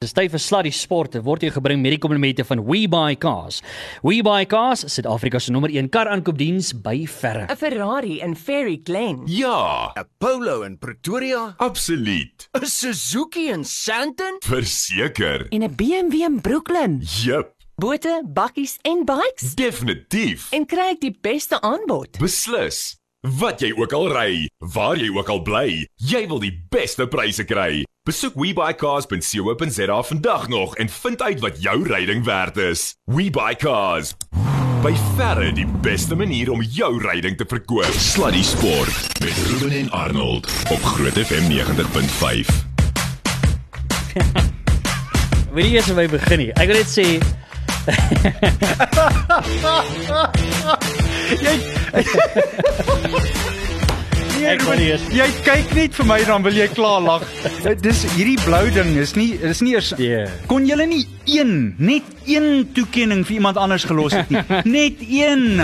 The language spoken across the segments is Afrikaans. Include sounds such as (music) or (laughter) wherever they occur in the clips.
Dis tyd vir Sluddy Sport. Word jou gebring met die komplimente van WeBuyCars. WeBuyCars, Suid-Afrika se nommer 1 kar aankoopdiens by verre. 'n Ferrari in Fairy Glen. Ja, 'n Polo in Pretoria, absoluut. 'n Suzuki in Sandton, Verseker. En 'n BMW in Brooklyn. Jep, Bote, bakkies en bikes. definitief. En kry ek die beste aanbod. Beslis. Wat jy ook al ry, waar jy ook al bly, jy wil die beste pryse kry. Besoek webuycars.co.za vandag nog en vind uit wat jou ryding werd is. WeBuyCars. By verre die beste manier om jou ryding te verkoop. Sluddy Sport met Ruben en Arnold op Groot FM 90.5. Wil jy eers by begin nie? Ek wil net sê (laughs) (laughs) Nee, Ek wil nie eers- jy kyk net vir my dan wil jy klaar lag. Dis hierdie blou ding is nie is nie eers Ja. Kon julle nie een, net een toekenning vir iemand anders gelos het nie. (laughs) Net een.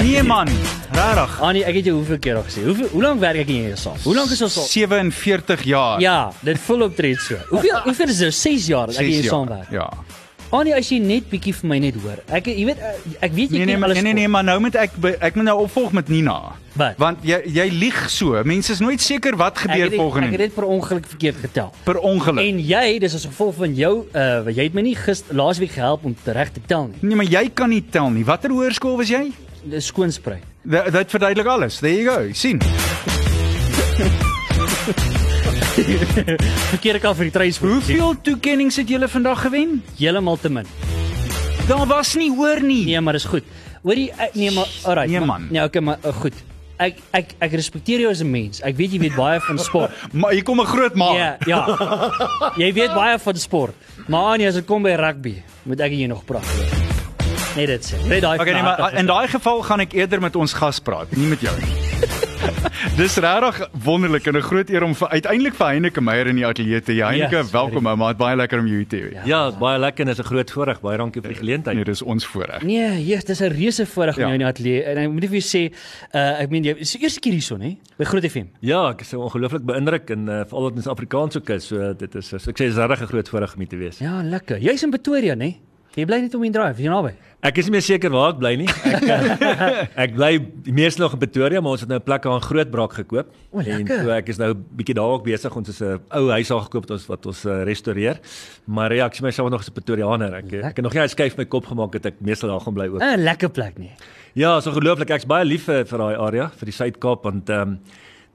Nee man, regtig. Annie, ek het jou hoeveel keer al gesê. Hoeveel hoe lank werk ek in hierdie saal? Hoe lank is ons al? 47 jaar. Ja, dit voel optreed so. Hoeveel hoeveel is dit? 6 jaar dat ek hier jaar. saamwerk. Ja. Annie, as jy net bietjie vir my net hoor. Ek jy weet eh, ek weet jy Nee nee, ken maar, alles. nee nee nee, maar nou moet ek ek moet nou opvolg met Nina. Wat? Want jy jy lieg so. Mense is nooit seker wat gebeur het, volgende ek het dit per ongeluk verkeerd getel. per ongeluk. En jy, dis as gevolg van jou uh jy het my nie gister laasweek gehelp om te reg te tel nie. Nee, maar jy kan nie tel nie. Watter hoërskool was jy? Dis skoonspruit. Dit dit verduidelik alles. There you go. sien. (laughs) Verkeerde kant vir die treispoor. Hoeveel toekennings het julle vandag gewen? Heeltemal te min. Daar was nie hoor nie. Nee, maar dis goed. Hoorie, ek- nee maar alright. Nee, maar- man. Nee, okay, maar uh, goed. Ek ek ek respekteer jou as 'n mens. Ek weet jy weet baie van sport. (laughs) Maar hier kom 'n groot ma. Ja, ja. Jy weet baie van sport. Maar Anie, as dit kom by rugby, moet ek hier nog praat. Net dit sê. Net daai. Okay, nee, maar in daai geval gaan ek eerder met ons gas praat, nie met jou nie. (laughs) Dis regtig wonderlik en 'n groot eer om vir, uiteindelik vir Heineke Meyer in die ateljee te hê. Heineke, Yes, welkom ou, maar dit baie lekker om jou hier te hê. Ja, is baie lekker en is 'n groot voorreg. Baie dankie vir die geleentheid. Nee, dis ons voorreg. Nee, yes, dis 'n reuse voorreg om Ja. jou in die ateljee. En ek moet net vir jou sê, uh ek meen jy is die eerste keer hierson, hè? By Groot FM. Ja, ek is so ongelooflik beïndruk en uh, veral dat ons Afrikaans ook is. So dit is so ek sê dis regtig 'n groot voorreg om hier te wees. Ja, lekker. Jy's in Pretoria, né? Jy bly net om in drive, jy naby. Ek is nie meer seker waar ek bly nie. Ek uh, (laughs) ek bly meeste nog in Pretoria, maar ons het nou 'n plek aan Grootbraak gekoop. O, en lekker. so ek is nou bietjie daar ook besig. Ons is 'n ou huis daar gekoop wat ons wat ons uh, restoreer. Maar ja, ek sien myself nog as 'n Pretoriaaner. Ek ek het nog nie uitskuif my kop gemaak dat ek meestal daar gaan bly ook. 'n Lekker plek nie. Ja, so ongelooflik. Ek's baie lief vir vir daai area, vir die Suid-Kaap want ehm um,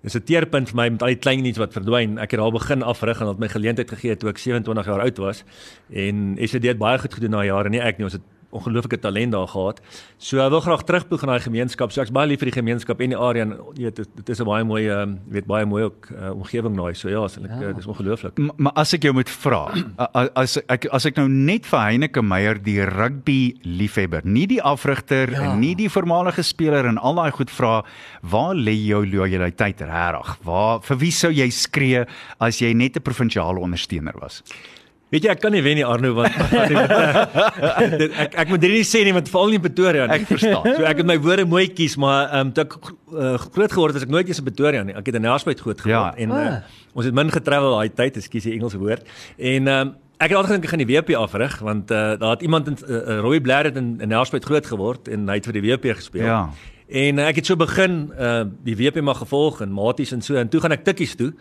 dis 'n teerpunt vir my met al die klein iets wat verdwyn. Ek het daar begin afrig en het my geleentheid gegee toe ek 27 jaar oud was. En SED het baie goed gedoen na jare, nie ek nie. Ons het ongelooflike talent daar gehad. So ek wil graag terugpoeg in daai gemeenskap. So ek's baie lief vir die gemeenskap en die area en jy weet dit, is 'n baie mooi um, weet baie mooi ook uh, omgewing daai. So ja, so, ek, Ja. uh, dis ongelooflik. Maar as ek jou moet vra, as ek as ek nou net vir Heineke Meyer die rugby liefhebber, nie die afrigter Ja. nie die voormalige speler en al daai goed vra, waar lê jou lojaliteit regtig? Waar vir wie sou jy skree as jy net 'n provinsiale ondersteuner was? Weet jy ek kan nie wen nie Arno want (laughs) dit, ek ek moet dit nie sê nie want veral nie in Pretoria nie. Ek verstaan. So ek het my woorde mooi kies maar ehm um, toe ek uh, groot geword het, is ek nooit eens in Pretoria nie. Ek het in Nelspruit groot geword Ja. en Ah. uh, ons het min getravel daai tyd, ekskuus die Engelse woord. En ehm um, ek het altyd gedink ek gaan die WP afrig want uh, daar het iemand in uh, Roy Blair het in, in Nelspruit groot geword en hy het vir die WP gespeel. Ja. En uh, ek het so begin uh, die WP maar gevolg en maties en so en toe gaan ek tikkies toe.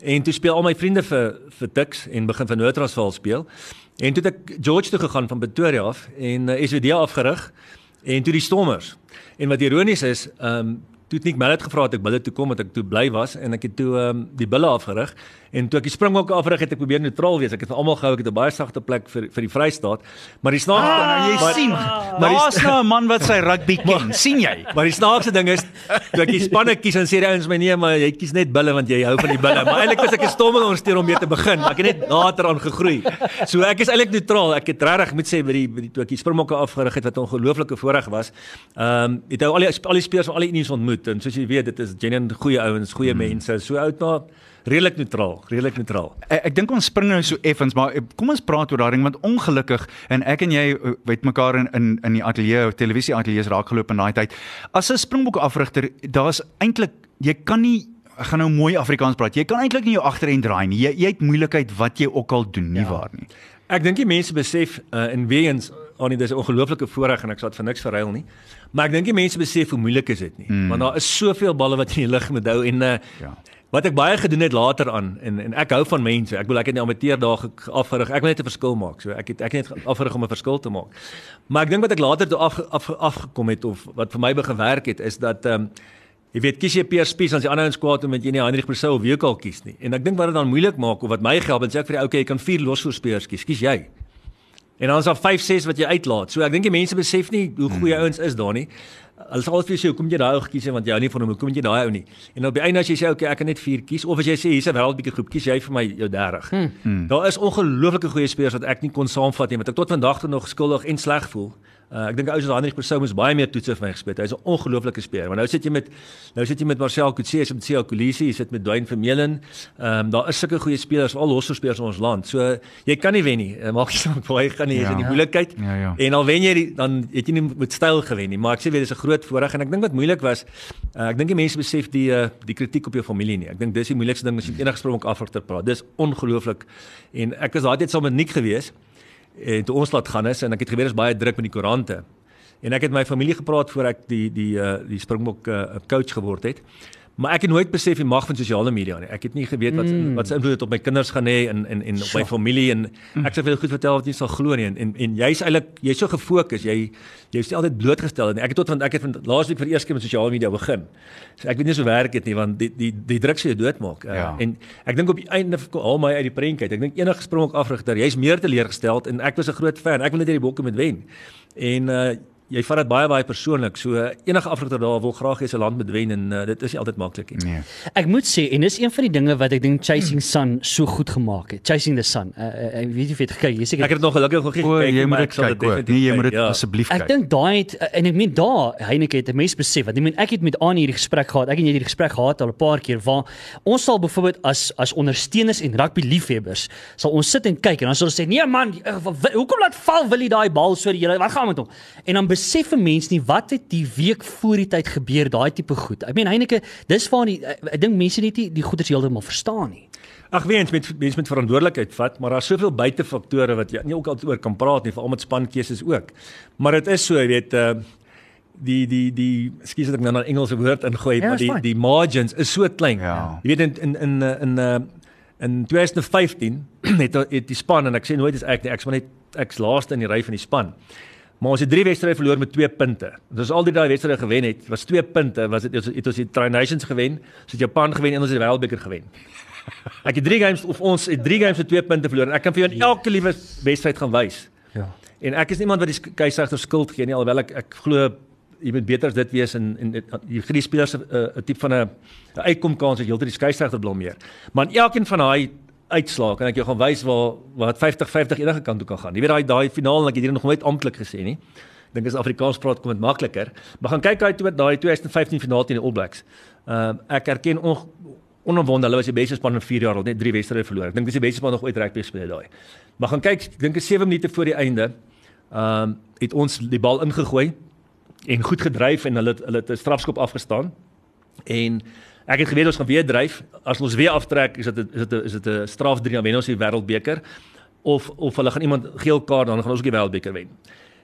En toe speel al my vriende vir vir Tuks en begin vir Noordrasval speel. En toe het ek George toe gegaan van Pretoria af en uh, SWD afgerig en toe die Stormers. En wat ironies is, ehm um, toe het Nick Mallet gevra het ek bulle toe kom want ek toe bly was en ek het toe ehm um, die bulle afgerig en toe ek die springbokke afgerig het ek probeer neutraal wees. Ek het vir almal gehou ek het 'n baie sagte plek vir vir die Vrystaat. Maar die snaakste Ah, jy maar, sien, maar die- daar's nou 'n man wat sy rugby (laughs) ken, sien jy? Maar die snaakste ding is, toe ek die spanne kies dan sê die ouens my nee, maar jy kies net bulle want jy hou van die bulle. Maar eintlik was ek 'n stomme ondersteuner om mee te begin, maar ek het net later aan gegroei. So ek is eintlik neutraal. Ek het regtig moet sê by die by die toe ek die Springbokke afgerig het wat 'n ongelooflike voorreg was. Ehm um, het ou al die al die spelers van al die unies ontmoet en soos jy weet, dit is genuine goeie ouens, goeie Hmm. mense. So oud maar redelik neutraal, redelik neutraal. Ek, ek dink ons spring nou so effens, maar eh, kom ons praat oor daai ding want ongelukkig en ek en jy eh, weet mekaar in in in die ateljee, televisie ateljee raak geloop in daai tyd. As 'n Springbok afrigter, daar's eintlik jy kan nie ek gaan nou mooi Afrikaans praat. Jy kan eintlik nie jou agterend draai nie. Jy jy het moeilikheid wat jy ook al doen, nie Ja. waar nie. Ek dink die mense besef uh, en weer eens Annie dis 'n ongelooflike voorreg en ek sal dit vir niks verruil nie. Maar ek dink die mense besef hoe moeilik is dit nie. Mm. Want daar is soveel balle wat jy in die lug moet hou en uh, Ja. Wat ek baie gedoen het later aan en en ek hou van mense. Ek wil ek het nie amateur dae ge- afgerig. Ek wil net 'n verskil maak. So ek het ek het net afgerig om 'n verskil te maak. Maar ek dink wat ek later toe af, af afgekom het of wat vir my begin werk het is dat ehm um, Jy weet kies jy Pierre Spies as die ander ons kwaad omdat jy nie Heinrich Persou of wie ook al kies nie. En ek dink wat dit dan moeilik maak of wat my help en sê ek vir die ou okay, jy kan vier losvoorspelers kies. Kies jy. En dan is daar 5, 6 wat jy uitlaat. So ek dink die mense besef nie hoe goeie Hmm. ouens is daar nie. Hulle sal altyd vir sê hoekom jy daai ou gekies het want jy hou nie van hom. Hoekom jy daai ou nie? En op die einde as jy sê okay, ek kan net 4 kies of as jy sê hier's 'n wêreldbeker groep, kies jy vir my jou 30. Hmm. Hmm. Daar is ongelooflike goeie spelers wat ek nie kon saamvat nie, wat ek tot vandag toe nog skuldig en sleg voel. Uh, ek dink ou soos Heinrich Persou moes baie meer toetse vir my gespeel. Hy's 'n ongelooflike speler. Maar nou sit jy met nou sit jy met Marcel Coetzee, jy sit met Sia Kolisi, jy sit met Dwayne Vermeulen. Ehm um, daar is sulke goeie spelers, al losspelers in ons land. So jy kan nie wen nie. Uh, maak nie saak waar jy gaan nie, jy's Ja. in die moeilikheid. Ja, ja. En al wen jy die, dan het jy nie met styl gewen nie, maar ek sê weer dis 'n groot voorreg en ek dink wat moeilik was, uh, ek dink die mense besef die uh, die kritiek op jou familie nie. Ek dink dis die moeilikste ding as jy met enige sprong Afrika praat. Dis ongelooflik. En ek was daai tyd saam met Nick gewees en toe ons laat gaan is en ek het geweet is baie druk met die koerante. En ek het my familie gepraat voor ek die die uh, die Springbok uh, coach geword het. Maar ek het nooit besef die mag van sosiale media nie. Ek het nie geweet wat mm. wat se invloed dit op my kinders gaan hê en en en op my familie en ek sê veel goed vertel wat jy sal glo nie en en, en jy's eintlik jy's so gefokus. Jy jy's altyd blootgestel nie. Ek het tot want ek het van laas week vir die eerste keer met sosiale media begin. So ek weet nie so werk dit nie want die die die druk sê jou doodmaak. Uh, Ja. En ek dink op die einde haal my uit die prentjie. Ek dink enige sprong ook afrigter, jy's meer teleurgesteld en ek was 'n groot fan. Ek wil net hierdie bokke moet wen. En uh jy vat dit baie baie persoonlik. So enige afrigter daar wil graag hê sy land moet wen en uh, dit is nie altyd maklik nie. Nee. Ek moet sê en dis een van die dinge wat ek dink Chasing Sun so goed gemaak het. Chasing the Sun. Uh, uh, ek weet nie of jy het gekyk, jy Ek seker het dit nog gelukkig nog gekyk jy moet maar dit ek sal kyk definitief Nee, jy moet kyk, dit ja. asseblief Ek kyk. dink daai het en ek meen daar Heineke het 'n mens besef want ek meen ek het met Annie hierdie gesprek gehad. Ek en jy het hierdie gesprek gehad al 'n paar keer waar ons sal byvoorbeeld as as ondersteuners en rugby liefhebbers sal ons sit en kyk en dan sal ons sê nee man, eh, hoekom laat val wil jy daai bal so die hele wat gaan met hom? En dan besef 'n mens nie wat het die week voor die tyd gebeur daai tipe goed. Ek meen Heineke, dis waar die ek, ek dink mense net nie die goeders heeltemal verstaan nie. Ag weens met mense met verantwoordelikheid vat, maar daar's soveel buitefaktore wat jy nie ook altyd oor kan praat nie, veral met spankeuses ook. Maar dit is so, jy weet, uh die die die ekskuus dat ek nou 'n Engelse woord ingooi, Ja, maar die fine. die margins is so klein. Ja. Jy weet in in in in uh in 2015 (clears throat) het het die span en ek sê nooit is ek nie, ek's maar net ek's laaste in die ry van die span. Maar ons het drie wedstryde verloor met 2 punte. Was al die daai wedstryde gewen het, was 2 punte, was dit het, het ons die Tri Nations gewen, ons het Japan gewen en ons het die Wêreldbeker gewen. (laughs) Ek het 3 games of ons het 3 games met 2 punte verloor en ek kan vir jou in elke liewe wedstryd gaan wys. Ja. En ek is niemand wat die keisregter skuld gee nie alhoewel ek ek glo jy moet beter as dit wees en en jy gee die spelers 'n uh, 'n tipe van 'n uitkomkans jy heeltyd die skeieregter blameer. Maar in elkeen van daai uitslae kan ek jou gaan wys waar waar dit 50-50 enige kant toe kan gaan. Jy weet daai daai finaal en ek het hier nog nooit amptelik gesê nie. Dink as Afrikaans praat kom dit makliker. Maar gaan kyk daai toe daai 2015 finaal teen die All Blacks. Ehm uh, ek erken on, onomwonde hulle was die beste span in 4 jaar al net 3 wedstryde verloor. Ek dink dis die beste span nog ooit rugby gespeel daai. Maar gaan kyk, ek dink is 7 minute voor die einde. Ehm um, het ons die bal ingegooi en goed gedryf en hulle hulle het 'n strafskop afgestaan. En ek het geweet ons gaan weer dryf. As ons weer aftrek, is dit is dit is dit 'n straf 3 dan wen ons die wêreldbeker of of hulle gaan iemand geel kaart dan gaan ons ook die wêreldbeker wen.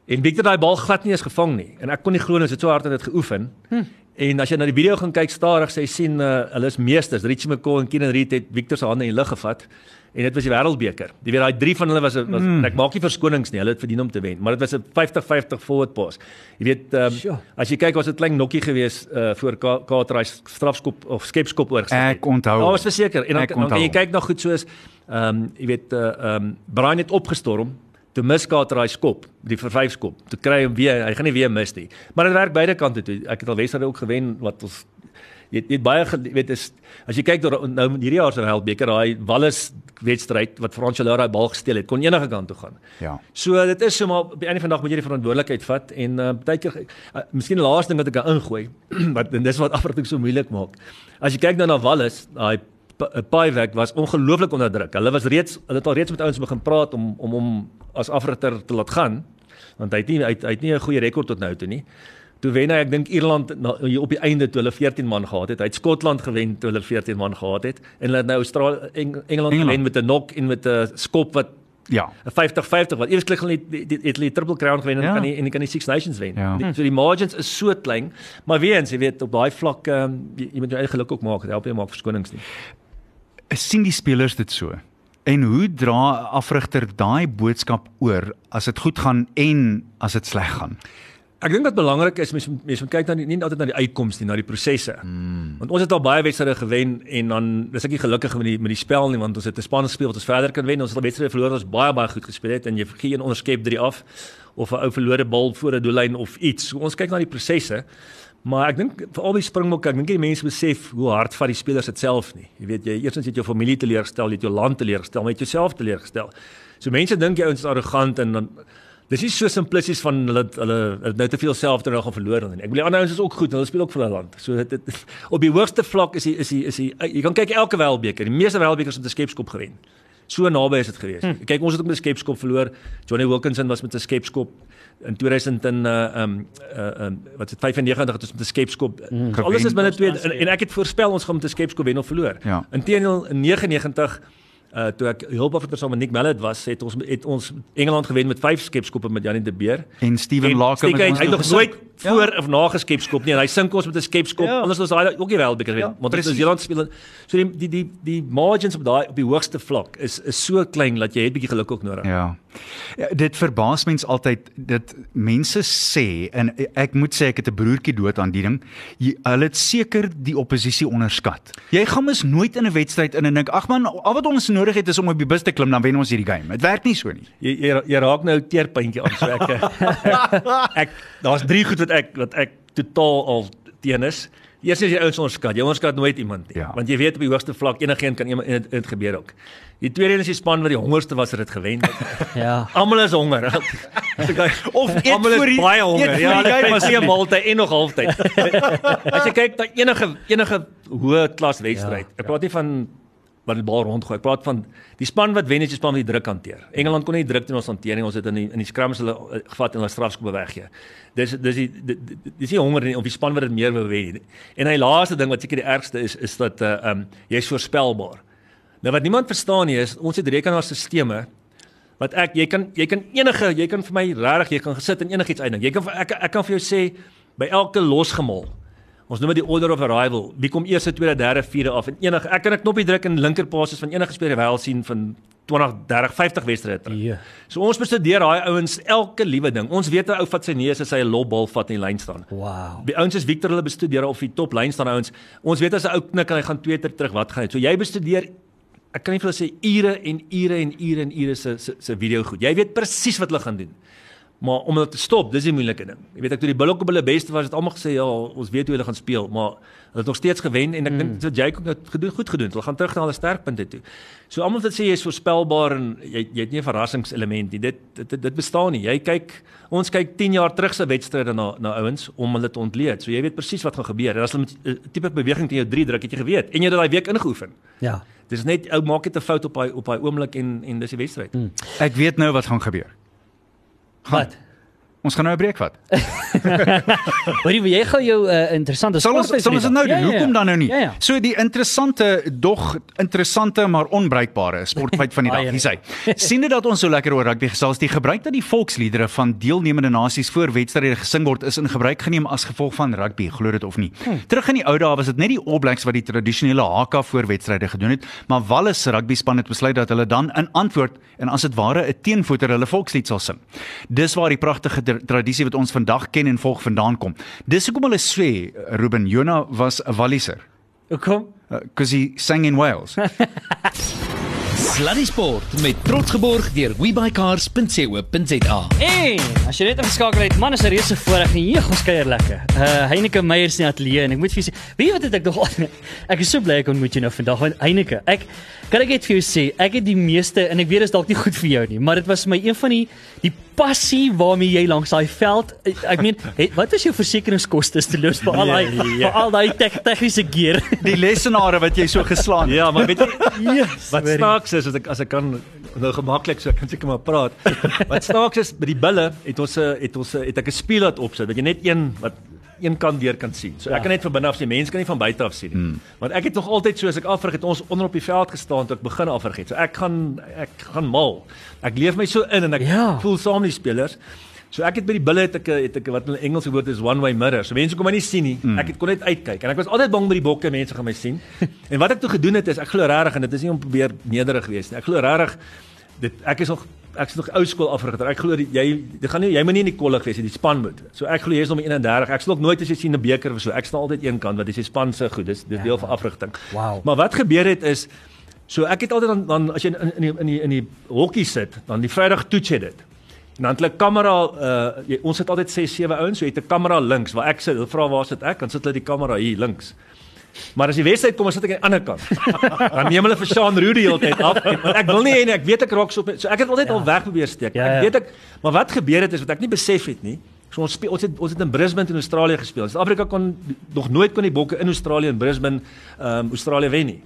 En Victor daai bal glad nie eens gevang nie. En ek kon nie glo ons het so hard aan dit geoefen. Hm. En as jy na die video gaan kyk stadig, sê sien uh, hulle is meesters. Richie McCaw en Keenan Reed het Victor se hande in die lug gevat. En dit was die wêreldbeker. Jy weet daai drie van hulle was was mm. ek maak nie verskonings nie. Hulle het verdien om te wen, maar dit was 'n 50-50 forward pass. Jy weet um, Sjoe. as jy kyk was dit klein nokkie geweest uh, voor Kaatrai strafskop of skepskop oorgesit. Ek onthou. Ja, was verseker. En dan, dan kan jy kyk nog goed soos ehm um, jy weet uh, ehm um, Brian het opgestorm toe mis Kaatrai skop, die vervyfskop. Toe kry hom weer, hy gaan nie weer mis nie. Maar dit werk beide kante toe. Ek het al wedstryde ook gewen wat ons jy het, jy het baie weet is as jy kyk door nou hierdie jaar se Wêreldbeker daai Wallis wedstryd wat Lara daai bal gesteel het, kon enige kant toe gaan. Ja. So dit is so maar op die einde van die dag moet jy die verantwoordelikheid vat en uh, baie keer uh, miskien die laaste ding wat ek kan ingooi (clears throat) wat en dis wat afrigting so moeilik maak. As jy kyk nou na Wallis, daai Paiwek was ongelooflik onder druk. Hulle was reeds hulle het al reeds met ouens begin praat om om hom as afrigter te laat gaan want hy het nie hy hy het nie 'n goeie rekord tot nou toe nie. Toe wen hy, ek dink Ierland na, op die einde toe hulle 14 man gehad het. Hy het Skotland gewen toe hulle 14 man gehad het en hulle het nou Australië Eng, Engeland, Engeland. gewen met 'n knock en met 'n skop wat Ja. 'n 50-50 wat hulle het die- het hulle triple crown gewen en Ja. kan die en kan die Six Nations wen. Ja. Die, so die margins is so klein, maar weer eens, jy weet op daai vlak um, jy, jy moet jou eie geluk ook maak. Dit help jy maak verskonings nie. sien die spelers dit so? En hoe dra afrigter daai boodskap oor as dit goed gaan en as dit sleg gaan? Ek dink wat belangrik is mens mens moet kyk na die, nie altyd na die uitkomste nie, na die prosesse. Mm. Want ons het al baie wedstryde gewen en dan is ek nie gelukkig met die met die spel nie want ons het 'n span gespeel wat ons verder kan wen. Ons het al wedstryde verloor wat ons baie baie goed gespeel het en jy vergeet een onderskep 3 af of 'n ou verlore bal voor 'n doellyn of iets. So ons kyk na die prosesse. Maar ek dink vir al die Springbokke, ek dink die mense besef hoe hard vat die spelers dit self nie. Jy weet jy eerstens het jou familie teleurgestel, jy het jou land teleurgestel, maar jy het jouself teleurgestel. So mense dink jy ouens is arrogant en dan Dis nie so simplisties van hulle hulle het nou te veel selfvertroue gaan verloor dan nie. Ek bedoel ander ouens is ook goed, hulle speel ook vir hulle land. So dit, dit (laughs) op die hoogste vlak is die, is die, is die, jy kan kyk elke wêreldbeker. Die meeste wêreldbekers het 'n skepskop gewen. So naby is dit gewees. Hm. Kyk, ons het ook met 'n skepskop verloor. Johnny Wilkinson was met 'n skepskop in 2000 in uh um uh um wat is dit 95 het ons met 'n skepskop. Mm. So alles is binne twee en, en ek het voorspel ons gaan met 'n skepskop wen of verloor. Ja. Inteendeel in 99 Uh toe ek hulpofficer saam met Nick Mallet was, het ons het ons Engeland gewen met 5 skepskoppe met Janie de Beer. En Steven En Lake Steek, hy, het nog gesink. Nooit voor of na geskepskop nie en hy sink ons met 'n skepskop. Ja. Anders was daai ook nie wêreldbeker wen, Ja, want dit is. Zeeland speel. So die die die die margins op daai op die hoogste vlak is is so klein dat jy het bietjie geluk ook nodig. Ja. ja. Dit verbaas mens altyd dat mense sê en ek moet sê ek het 'n broertjie dood aan die ding. Jy, hulle het seker die oppositie onderskat. Jy gaan mis nooit in 'n wedstryd in en dink ag man, al wat ons nodig het is om op die bus te klim dan wen ons hierdie game. Dit werk nie so nie. Jy jy, jy raak nou teerpuntjie aan so ek ek, (laughs) (laughs) ek daar's drie goed wat ek wat ek totaal al teen is. Eers is jy ouens onderskat. Jy onderskat nooit iemand nie. Ja. Want jy weet op die hoogste vlak enigiemand kan iemand en dit- dit gebeur ook. Die tweede een is die span wat die hongerste was het dit (laughs) gewen. Ja. Almal is honger. (laughs) Of eet is die- baie honger. Ja, dit was nie 'n maaltyd en nog halftyd. (laughs) As jy kyk na enige enige hoë klas wedstryd. Ja, Ek praat nie van wat die bal rondgooi. Ek praat van die span wat wen is die span wat die druk hanteer. Engeland kon nie die druk teen ons hanteer nie. Ons het in die in die scrums hulle eh, gevat en hulle strafskoppe weggee. Dis dis die di- di- dis nie honger nie of die span wat dit meer wou wen nie. En hy laaste ding wat seker die ergste is is dat uh um jy's voorspelbaar. Nou wat niemand verstaan nie is ons het rekenaarstelsels wat ek jy kan jy kan enige jy kan vir my regtig jy kan gesit en enigiets uitdink. Jy kan ek ek kan vir jou sê by elke losgemal. Ons noem dit die order of arrival. Wie kom eerste, tweede, derde, vierde af en enige ek kan 'n knoppie druk en linker passes van enige speler wel sien van 20, 30, 50 wedstryde terug. Ja. So ons bestudeer daai ouens elke liewe ding. Ons weet 'n ou vat sy neus as hy 'n lopbal vat in die lyn staan. Wow. Die ouens is Victor hulle bestudeer of die top lyn staan ouens. Ons weet as 'n ou knik en hy gaan twee ter terug, wat gaan hy? So jy bestudeer ek kan nie vir hulle sê ure en ure en ure en ure se se se video goed. Jy weet presies wat hulle gaan doen. Maar om dit te stop, dis die moeilike ding. Jy weet ek toe die Bulls op hulle beste was, het almal gesê ja, ons weet hoe hulle gaan speel, maar hulle het nog steeds gewen en ek dink dit Jake ook nou gedoen goed gedoen. Hulle gaan terug na hulle sterkpunte toe. So almal wat sê jy is voorspelbaar en jy jy het nie 'n verrassingselement nie. Dit dit, dit dit bestaan nie. Jy kyk ons kyk 10 jaar terug se wedstryde na na ouens om hulle te ontleed. So jy weet presies wat gaan gebeur. En as hulle met 'n tipe beweging teen jou 3 druk, het jy geweet en jy het dit daai week ingeoefen. Ja. Dis net ou maak net 'n fout op daai op daai oomblik en en dis die wedstryd. Hmm. Ek weet nou wat gaan gebeur. Wat? Ons gaan nou 'n breek vat. (laughs) Hoorie, jy gou jou uh, interessante Sal ons sal ons dit nou doen? Ja, ja, ja. Hoekom dan nou nie? Ja ja. So die interessante dog interessante maar onbruikbare sportfeit van die (laughs) dag. Hier sê. sien dit dat ons so lekker oor rugby gesels. Die gebruik dat die volksliedere van deelnemende nasies voor wedstryde gesing word is in gebruik geneem as gevolg van rugby, glo dit of nie. Terug in die ou dae was dit net die All Blacks wat die tradisionele haka voor wedstryde gedoen het, maar Wallis rugby span het besluit dat hulle dan in antwoord en as dit ware 'n teenvoeter hulle volkslied sal sing. Dis waar die pragtige tradisie wat ons vandag ken en volg vandaan kom. Dis hoekom hulle sê Ruben Jona was 'n Walliser Hoekom? because he sang in Wales. (laughs) Sluddy Sport met trots geborg deur webycars.co.za. En as jy net ingeskakel het, man, is 'n reuse voorreg en hier ons kuier lekker. Uh Heineke Meyers in die ateljee en ek moet vir jou sê, weet jy wat het ek nog (laughs) Ek is so bly ek ontmoet jou nou vandag want Heineke, ek kan ek net vir jou sê, ek het die meeste en ek weet dit is dalk nie goed vir jou nie, maar dit was my een van die die passie waarmee jy langs daai veld ek, meen, het, wat was jou versekeringskoste te los vir al daai vir al daai tek, tegniese gear? Die lessenare wat jy so geslaan. Ja, maar weet jy Yes, wat snaaks is as ek as ek kan nou gemaklik so ek kan seker maar praat. wat snaaks is by die bulle het ons 'n het ons 'n het ek 'n spieelaat opsit. Dat jy net een wat een kant deur kan sien. So ek kan net van binne af sien, mense kan nie van buite af sien nie. Hmm. Want ek het nog altyd so as ek afrig het ons onder op die veld gestaan toe ek begin afrig het. So ek gaan ek gaan mal. Ek leef my so in en ek Ja. voel saam met die spelers. So ek het by die bulle het ek het ek wat hulle Engelse woord is one way mirror. So mense kon my nie sien nie. Mm. Ek het kon net uitkyk en ek was altyd bang by die bokke mense gaan my sien. (laughs) en wat ek toe gedoen het is ek glo regtig en dit is nie om probeer nederig wees nie. Ek glo regtig dit ek is nog ek is nog ou skool afrigter. Ek glo jy jy gaan nie jy moet nie in die kollig wees nie, die span moet. So ek glo jy is nog 31. Ek sal ook nooit as jy sien 'n beker of so. Ek staan altyd een kant want dis die span se goed. Dis dis deel van afrigting. Wow. Maar wat gebeur het is so ek het altyd dan, dan as jy in in die in die in die hokkie sit, dan die Vrydag toets jy dit. En dan het hulle kamera uh jy, ons het altyd 6 7 ouens, so jy het 'n kamera links waar ek sit. Hulle vra waar sit ek? Dan sit hulle die kamera hier links. Maar as die wedstryd kom, dan sit ek aan die ander kant. (laughs) dan neem hulle vir Sean Rudy die hele tyd af. En, want ek wil nie nie, ek weet ek raak so op. So ek het altyd ja. al weg probeer steek. Ja, Ek ja. weet ek maar wat gebeur het is wat ek nie besef het nie. So ons speel ons het ons het in Brisbane in Australië gespeel. Suid-Afrika kon nog nooit kon die bokke in Australië en Brisbane ehm um, Australië wen nie.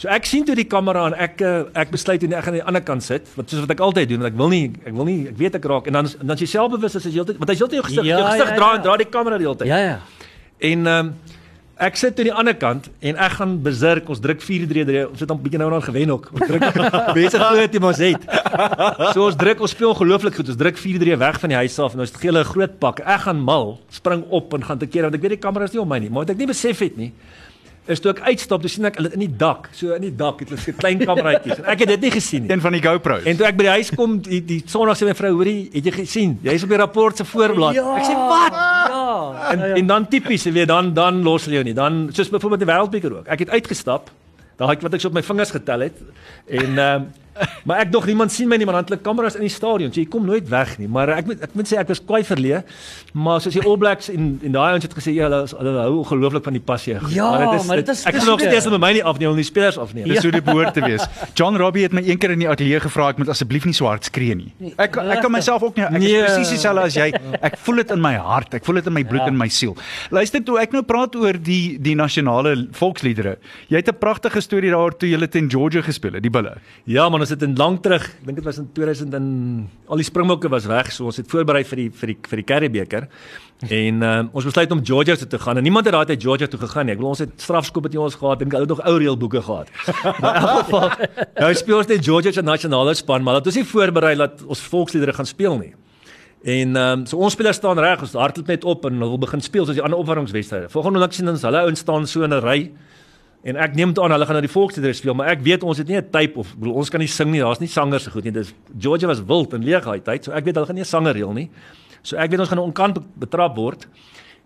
So ek sien toe die kamera en ek eh, ek besluit nee, ek gaan aan die ander kant sit, wat soos wat ek altyd doen, want ek wil nie ek wil nie ek weet ek raak en dan dan as jy selfbewus is as jy heeltyd want hy heeltyd jou gesig Ja, jou gesig ja, dra ja. en dra die kamera die hele tyd. Ja ja. En ehm um, ek sit aan die ander kant en ek gaan besurk. Ons druk 4-3-3. Ons het dan bietjie nou aan gewen ook. Ons druk (laughs) mense glo dit ons het. So ons druk, ons speel ongelooflik goed. Ons druk 4-3 weg van die huis af en ons gee hulle 'n groot pak. Ek gaan mal, spring op en gaan te keer want ek weet die kamera is nie op my nie, maar wat ek nie besef het nie is toe ek uitstap, toe sien ek hulle in die dak, so in die dak het hulle so klein kameraatjies en ek het dit nie gesien nie. Een van die GoPros. En toe ek by die huis kom die, die Sondag sê my vrou, hoorie, het jy gesien? Jy's op die rapport se voorblad. Ja, ek sê, "Wat?" Ja. En en dan tipies, jy weet, dan dan los hulle jou nie. Dan soos byvoorbeeld die wêreldbeker ook. Ek het uitgestap. Daai wat ek so op my vingers getel het. En ehm (laughs) maar ek dog niemand sien my nie, maar dan het hulle kameras in die stadion. So jy kom nooit weg nie. Maar ek moet ek moet sê ek was kwai verleë. Maar soos die All Blacks en en daai ouens het gesê ja, hulle is- hulle hou ongelooflik van die passie. Ja, maar dit is- ek dis kan nog so- steeds met my nie afneem, die spelers afneem. Dis hoe dit behoort te wees. John Robbie het my een keer in die ateljee gevra ek moet asseblief nie so hard skree nie. Ek ek kan myself ook nie ek is Nee. presies dieselfde as jy. Ek voel dit in my hart, ek voel dit in my bloed en my siel. Luister toe ek nou praat oor die die nasionale volksliedere. Jy het 'n pragtige storie daar toe jy teen Georgia gespeel het, die bulle. Ja, man, ons het in lank terug, ek dink dit was in 2000 en al die springbokke was weg, so ons het voorberei vir die vir die vir die Curriebeeker. En uh, ons besluit om Georgia toe te gaan. En niemand het daai tyd Georgia toe gegaan nie. Ek bedoel ons het strafskop het jy ons gehad en hulle het nog ou reëlboeke gehad. (laughs) Maar in elk geval, nou speel ons net Georgia se nasionale span, maar dat ons nie voorberei dat ons volksliedere gaan speel nie. En ehm um, so ons spelers staan reg, ons hardloop net op en hulle begin speel soos die ander opwarmingswedstryde. Volgende oomblik sien ons hulle ouens staan so in 'n ry. En ek neem aan hulle gaan nou die volksliedere speel, maar ek weet ons het nie 'n tape of bedoel, ons kan nie sing nie. Daar's nie sangers so goed nie. Dis Georgia was wild en leeg daai tyd, so ek weet hulle gaan nie 'n sanger reël nie. So ek weet ons gaan onkant betrap word.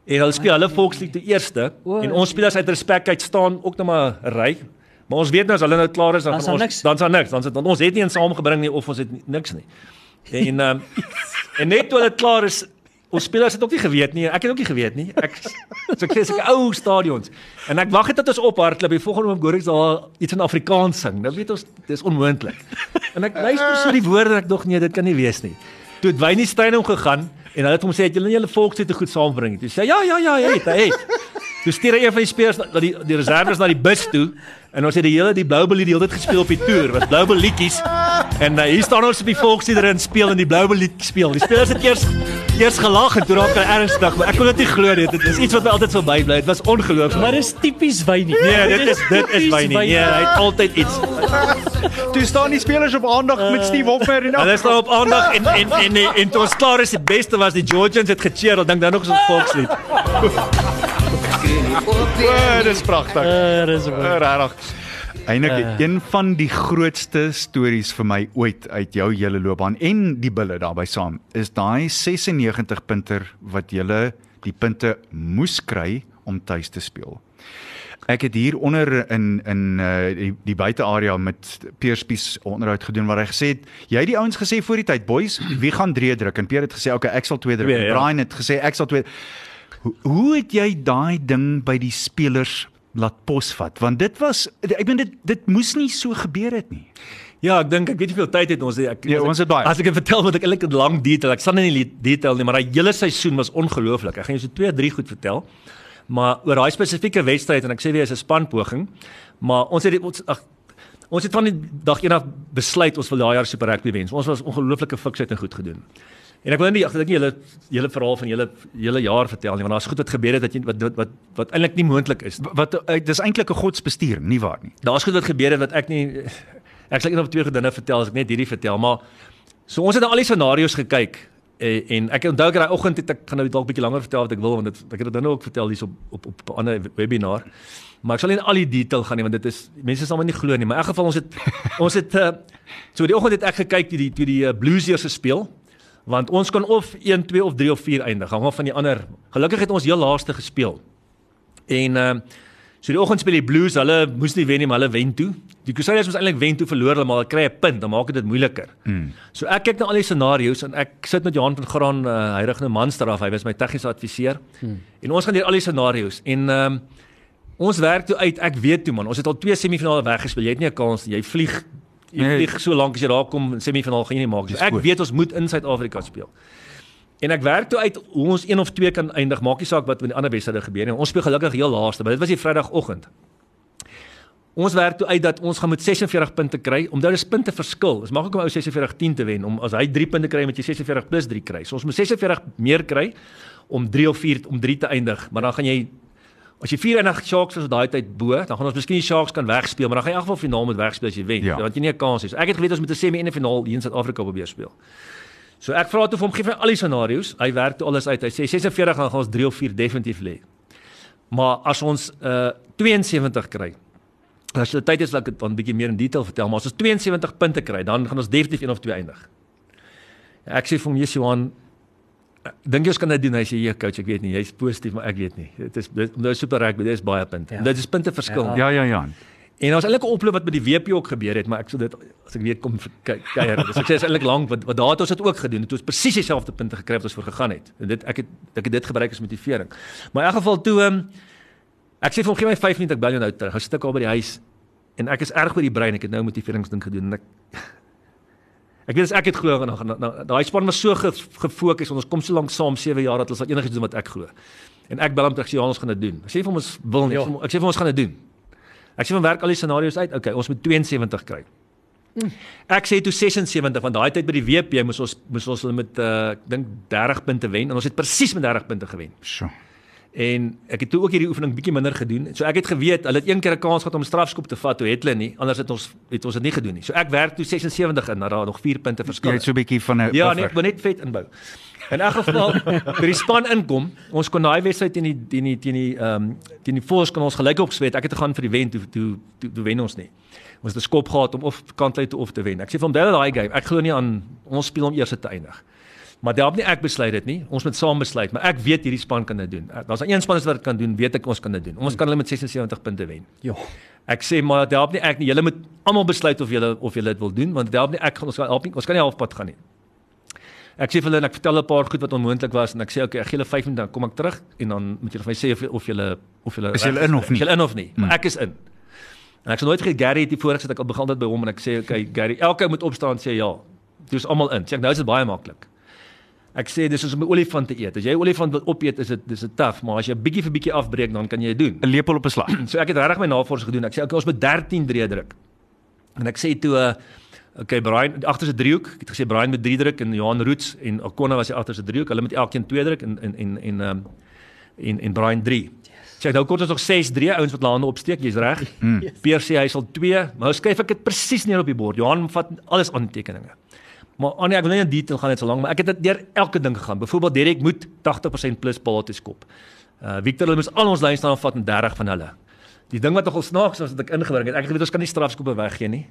En hulle speel hulle volkslied te eerste en ons spelers uit respek uit staan ook net maar 'n ry. Maar ons weet nou as hulle nou klaar is dan Dan gaan ons dan's daar niks. Dan sit ons het nie eens saamgebring nie of ons het niks nie. En ehm (laughs) en net toe hulle klaar is Ons spelers het ook nie geweet nie. Ek het ook nie geweet nie. Ek so ek sê ek ou stadions. En ek wag net dat ons ophardloop. Die volgende hoor ek daar iets in Afrikaans sing. Nou weet ons dis onmoontlik. En ek luister so die woorde en ek dog nee, dit kan nie wees nie. Toe het Wynnie Steyn hom gegaan en hulle het hom sê het julle nie julle volkslied te goed saambring nie. Toe sê ja ja ja, hy het, hy het. Toe stuur hy een van die spelers na die die reserves na die bus toe en ons het die hele die blou belied die hele tyd gespeel op die toer. Was blou beliedjies. En uh, hier staan ons op die volksliedere en speel en die blou belied speel. Die spelers het eers eers gelag en toe raak hulle ernstig, maar ek kon dit nie glo nie. Dit is iets wat my altyd sou bybly. Dit was ongelooflik. Maar dis tipies Wynie. Nee, dit is dit is Wynnie. Nee, hy het altyd iets. Toe staan die spelers op aandag met Steve Hoffer en Hulle staan op aandag en en en en, en toe ons klaar is, die beste was die Georgians het gecheer. Ek dink dan nog ons volkslied. Oh, dis pragtig. Uh, dis Uh, Regtig. Eindelik een van die grootste stories vir my ooit uit jou hele loopbaan en die bulle daarbey saam is daai 96 punter wat jy die punte moes kry om tuis te speel. Ek het hier onder in in uh, die, die buitearea met Peer Spies onderhoud gedoen waar hy gesê het jy het die ouens gesê voor die tyd boys wie gaan drie druk en Peer het gesê okay ek sal twee druk. Twee, ja. Brian het gesê ek sal twee Hoe, hoe het jy daai ding by die spelers laat posvat? Want dit was ek meen dit dit moes nie so gebeur het nie. Ja, ek dink ek weet nie hoeveel tyd het ons ek Ja, ons het baie. As ek dit vertel moet ek eintlik 'n lang detail. Ek sal nie in die detail nie, maar daai hele seisoen was ongelooflik. Ek gaan jou so 2, 3 goed vertel. Maar oor daai spesifieke wedstryd en ek sê weer is 'n spanpoging, maar ons het ons ag ons het van die dag een af besluit ons wil daai jaar Super Rugby wen. Ons was ongelooflike fiksheid en goed gedoen. En ek wil nie ek dink nie julle julle verhaal van julle julle jaar vertel nie want daar's goed wat gebeur het wat jy wat wat wat, wat eintlik nie moontlik is. Wat uh, dis eintlik 'n godsbestuur, nie waar nie. Daar's goed wat gebeur het wat ek nie ek sal een of twee gedinne vertel as ek net hierdie vertel, maar so ons het na al die scenario's gekyk en, en ek onthou ek daai oggend het ek gaan nou dalk bietjie langer vertel wat ek wil want dit, ek het dit nou ook vertel hier op op op 'n ander webinar. Maar ek sal nie in al die detail gaan nie want dit is mense sal my nie glo nie, maar in elk geval ons het (laughs) ons het uh, so die oggend het ek gekyk toe die toe die uh, Blues eers gespeel want ons kon of 1, 2 of 3 of 4 eindig, hang af van die ander. Gelukkig het ons heel laaste gespeel. En ehm uh, so die oggend speel die Blues, hulle moes nie wen nie, maar hulle wen toe. Die Crusaders moes eintlik wen toe verloor hulle, maar hulle kry 'n punt, dan maak dit dit moeiliker. Mm. So ek kyk na al die scenario's en ek sit met Johan van Graan, uh, hy rig nou Manster af, hy was my tegniese adviseur. Mm. En ons gaan deur al die scenario's en ehm um, ons werk toe uit, ek weet toe man, ons het al twee semifinale weggespeel. Jy het nie 'n kans nie. Jy vlieg jy Nee. vlieg so lank as jy daar kom, semifinaal gaan jy nie maak nie. So ek weet ons moet in Suid-Afrika speel. En ek werk toe uit hoe ons een of twee kan eindig. Maak nie saak wat met die ander wedstryde gebeur nie. Ons speel gelukkig heel laaste, maar dit was die Vrydagoggend. Ons werk toe uit dat ons gaan met 46 punte kry omdat dit is punte verskil. Dit maak ook om ou 46-10 te wen om as hy 3 punte kry met jy 46 plus 3 kry. So ons moet 46 meer kry om 3 of 4 om 3 te eindig. Maar dan gaan jy as jy 94 Sharks is daai tyd bo, dan gaan ons miskien die Sharks kan wegspeel, maar dan gaan jy in elk geval finaal moet wegspeel as jy wen. Ja. Want jy nie 'n kans het. So ek het geweet ons moet 'n semi en 'n finaal hier in Suid-Afrika probeer speel. So ek vra toe vir hom gee vir al die scenario's. Hy werk toe alles uit. Hy sê 46 gaan ons 3 of 4 definitief lê. Maar as ons uh 72 kry. As jy tyd is dat ek dit dan 'n bietjie meer in detail vertel, maar as ons 72 punte kry, dan gaan ons definitief een of twee eindig. Ek sê vir hom, "Jesus Johan, dink jy ons kan dit doen?" Hy sê, "Ja, coach, ek weet nie. Jy's positief, maar ek weet nie. Dit is dit is super rugby, dit is baie punte. Ja. Dit is punte verskil." Ja. Ja ja ja. En was eintlik 'n oploop wat met die WP ook gebeur het, maar ek sou dit as ek weet kom kyk kuier. Dus ek sê is eintlik lank wat wat daar het ons dit ook gedoen. Het ons presies dieselfde punte gekry wat ons voor gegaan het. En dit ek het ek het dit gebruik as motivering. Maar in elk geval toe um, ek sê vir hom gee my 5 minute ek bel jou nou terug. Hy sit ek al by die huis en ek is erg oor die brein. Ek het nou motiveringsding gedoen en ek Ek weet as ek dit glo dan daai span was so ge, gefokus want ons kom so lank saam 7 jaar dat ons wat enigiets doen wat ek glo. En ek bel hom terug sê ja, ons gaan dit doen. Ek sê vir hom ons wil nie. Ek sê Ek sê vir ons gaan dit doen. Ek sê van werk al die scenario's uit. Okay, ons moet 72 kry. Ek sê toe 76 want daai tyd by die WP moes ons moes ons hulle met uh, ek dink 30 punte wen en ons het presies met 30 punte gewen. So. En ek het toe ook hierdie oefening bietjie minder gedoen. So ek het geweet hulle het een keer 'n kans gehad om 'n strafskop te vat, toe het hulle nie. Anders het ons het ons dit nie gedoen nie. So ek werk toe 76 in, daar nog 4 punte verskil. Jy het so 'n bietjie van 'n Ja, nee, ek wil net vet inbou. In elk geval, toe die span inkom, ons kon daai wedstryd teen die teen die teen die ehm um, teen die Force kon ons gelyk opswet. Ek het gegaan vir die wen toe toe toe, toe wen ons nie. Ons het 'n skop gehad om of kant uit of te wen. Ek sê vir hom daai daai game. Ek glo nie aan ons speel om eers te eindig. Maar daarop nie ek besluit dit nie. Ons moet saam besluit, maar ek weet hierdie span kan dit doen. Daar's een span wat dit kan doen, weet ek ons kan dit doen. Ons kan hulle met 76 punte wen. Ja. Ek sê maar daarop nie ek nie. Julle moet almal besluit of julle of julle dit wil doen, want daarop nie ek gaan ons kan help nie. Ons kan nie halfpad gaan nie. Ek sê vir hulle en ek vertel 'n paar goed wat onmoontlik was en ek sê okay, ek gee julle 5 minute dan kom ek terug en dan moet julle vir my sê of of julle of julle Is julle in of nie? Is julle in of nie? Maar ek is in. En ek sê nooit vir Gary het die voorgesig dat ek al begin dit by hom en ek sê okay, Gary, elke ou moet opstaan sê ja. Dis almal in. Sê ek nou is dit baie maklik. Ek sê dis soos om 'n olifant te eet. As jy 'n olifant wil opeet, is dit dis 'n taaf, maar as jy 'n bietjie vir bietjie afbreek, dan kan jy dit doen. 'n lepel op 'n slag. (clears throat) So ek het regtig my navorsing gedoen. Ek sê okay, ons moet 13 drie druk. En ek sê toe uh okay, Brian agter se driehoek. Ek het gesê Brian met 3 druk en Johan Roots en Okona was die agter se driehoek. Hulle moet elkeen 2 druk en en en en um en en Brian 3. Sê nou kort ons nog 6 3 ouens wat hulle hande opsteek. Jy's reg. Mm. Peer sê hy sal 2, maar nou skryf ek dit presies neer op die bord. Johan vat alles aantekeninge. Maar Annie, ek wil nie in detail gaan net so lank, maar ek het deur elke ding gegaan. Byvoorbeeld Derek moet 80% plus bal te skop. Uh Victor hulle moes al ons lyn staan vat en 30 van hulle. Die ding wat nogal snaaks was wat ek ingebring het, ek het geweet ons kan nie strafskoppe weggee nie.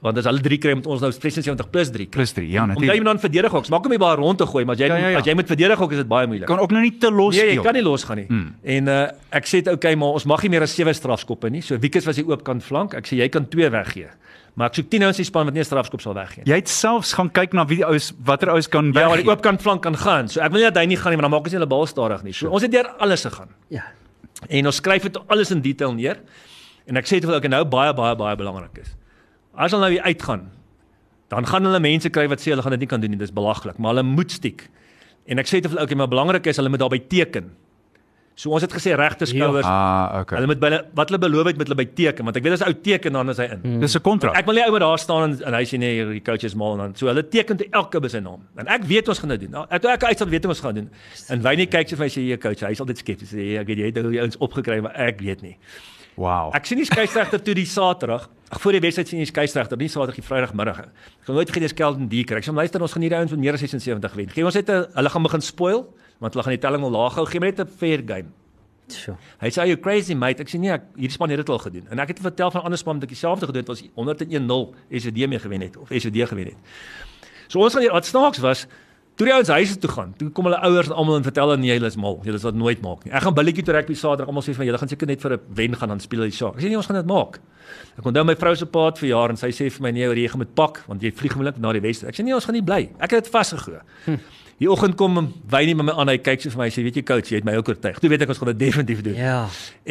Want as hulle 3 kry met ons nou 76 plus 3. Plus 3. Ja, Om jy natuurlik. dan verdedig hoeks, maak hom nie baie rond te gooi, maar as jy Ja, ja, ja. as jy moet verdedig hoeks is dit baie moeilik. Kan ook nou nie te los Nee, jy speel. kan nie losgaan nie. Hmm. En uh ek sê dit okay, maar ons mag nie meer as 7 strafskoppe nie. So Wiekes was die oopkant flank. Ek sê jy kan 2 weggee. Maar ek soek 10 ouens in die span wat nie 'n strafskop sal weggee. nie. Jy het selfs gaan kyk na wie die ouens watter ouens kan Ja, maar die weggee. oopkant flank kan gaan. So ek wil nie dat hy nie gaan nie, maar dan maak ons nie hulle bal stadig nie. So ons het deur alles gegaan. Ja. En ons skryf dit alles in detail neer. En ek sê dit vir hulle nou baie baie baie belangrik is. As hulle nou uitgaan, dan gaan hulle mense kry wat sê hulle gaan dit nie kan doen nie, dis belaglik, maar hulle moet stiek. En ek sê dit vir hulle okay, maar belangrik is hulle moet daarby teken. So ons het gesê regte skouers. Ah, okay. Hulle moet by hulle wat hulle beloof het met hulle by teken, want ek weet as ou teken dan is hy in. Hmm. Dis 'n kontrak. Ek wil nie ou met daar staan en, en hy sê nee, die coach is mal en dan so hulle teken te elke by sy naam. En ek weet ons gaan dit doen. Nou, Ek toe ek uitstel weet ons gaan doen. En Wynie kyk so vir my sê jy coach, hy's altyd skepties. Sê "Ja, ek weet jy het die ouens opgekry, maar ek weet nie. Wow. Ek sien die skeieregter toe die Saterdag. Ag voor die wedstryd sien die skeieregter, nie Saterdag die Vrydagmiddag. Ek gaan nooit vergeet die Skelton D kry. Ek sê luister ons gaan hierdie ouens met meer as 76 wen. Gee ons net hulle gaan begin spoil want hulle gaan die telling al laag hou. Gee my net 'n fair game. Sjoe. Hy sê you crazy mate. Ek sê nee, ek hierdie span het dit al gedoen. En ek het vertel van ander span wat ek dieselfde gedoen het was 101-0 SVD mee gewen het of SVD gewen het. So ons gaan hier wat snaaks was Toe die ouens huise toe gaan, toe kom hulle ouers en almal en vertel hulle nee, julle is mal. Julle sal dit nooit maak nie. Ek gaan billetjie toe rugby Saterdag almal sê van julle gaan seker net vir 'n wen gaan dan speel hulle die saak. Ek sê nee, ons gaan dit maak. Ek onthou my vrou se pa het verjaar en sy sê vir my nee, jy gaan met pak want jy vlieg gewoonlik na die Wes. Ek sê nee, ons gaan nie bly. Ek het dit vasgegooi. Hm. Die oggend kom Wynie met my aan, hy kyk so vir my, hy sê weet jy coach, jy het my ook oortuig. Toe weet ek ons gaan dit definitief doen. Ja.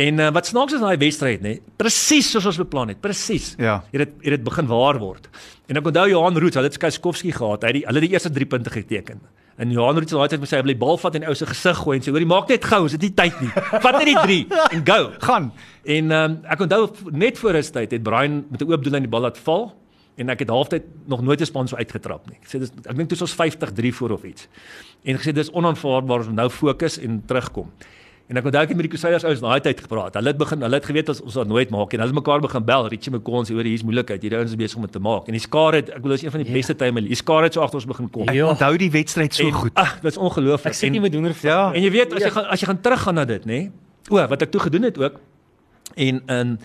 En uh, wat snaaks is daai wedstryd nê, presies soos ons beplan het, presies. Ja. Het dit het dit begin waar word. En ek onthou Johan Roots, hulle het Skaskowski gehad. Hy het die hulle het die eerste 3 punte geteken. En Johan Roots het daai tyd met sy hy wil die bal vat en ou se gesig gooi en sê hoor, jy maak net gou, ons het nie tyd nie. Vat net die 3 en go. Gaan. En um, ek onthou net voor 'n tyd het Brian met 'n oop doel aan die bal laat val en ek het halftyd nog nooit 'n span so uitgetrap nie. Ek sê dis ek dink toe is ons 50-3 voor of iets. En gesê dis onaanvaarbaar ons moet nou fokus en terugkom. En ek onthou ek het met die Crusaders ouens daai tyd gepraat. Hulle het begin, hulle het geweet ons ons sal nooit maak en hulle het mekaar begin bel. Richie McCoy sê hoor hier's moeilikheid. Hierdie ouens is besig om dit te maak. En die skare het ek bedoel is een van die beste tye in my. Die skare het so agter ons begin kom. Ek Ja. onthou die wedstryd so En, goed. Ag, dit is ongelooflik. Ek sit nie met hoender Ja. En jy weet as jy gaan as jy gaan teruggaan na dit, nê? O, wat ek toe gedoen het ook. En in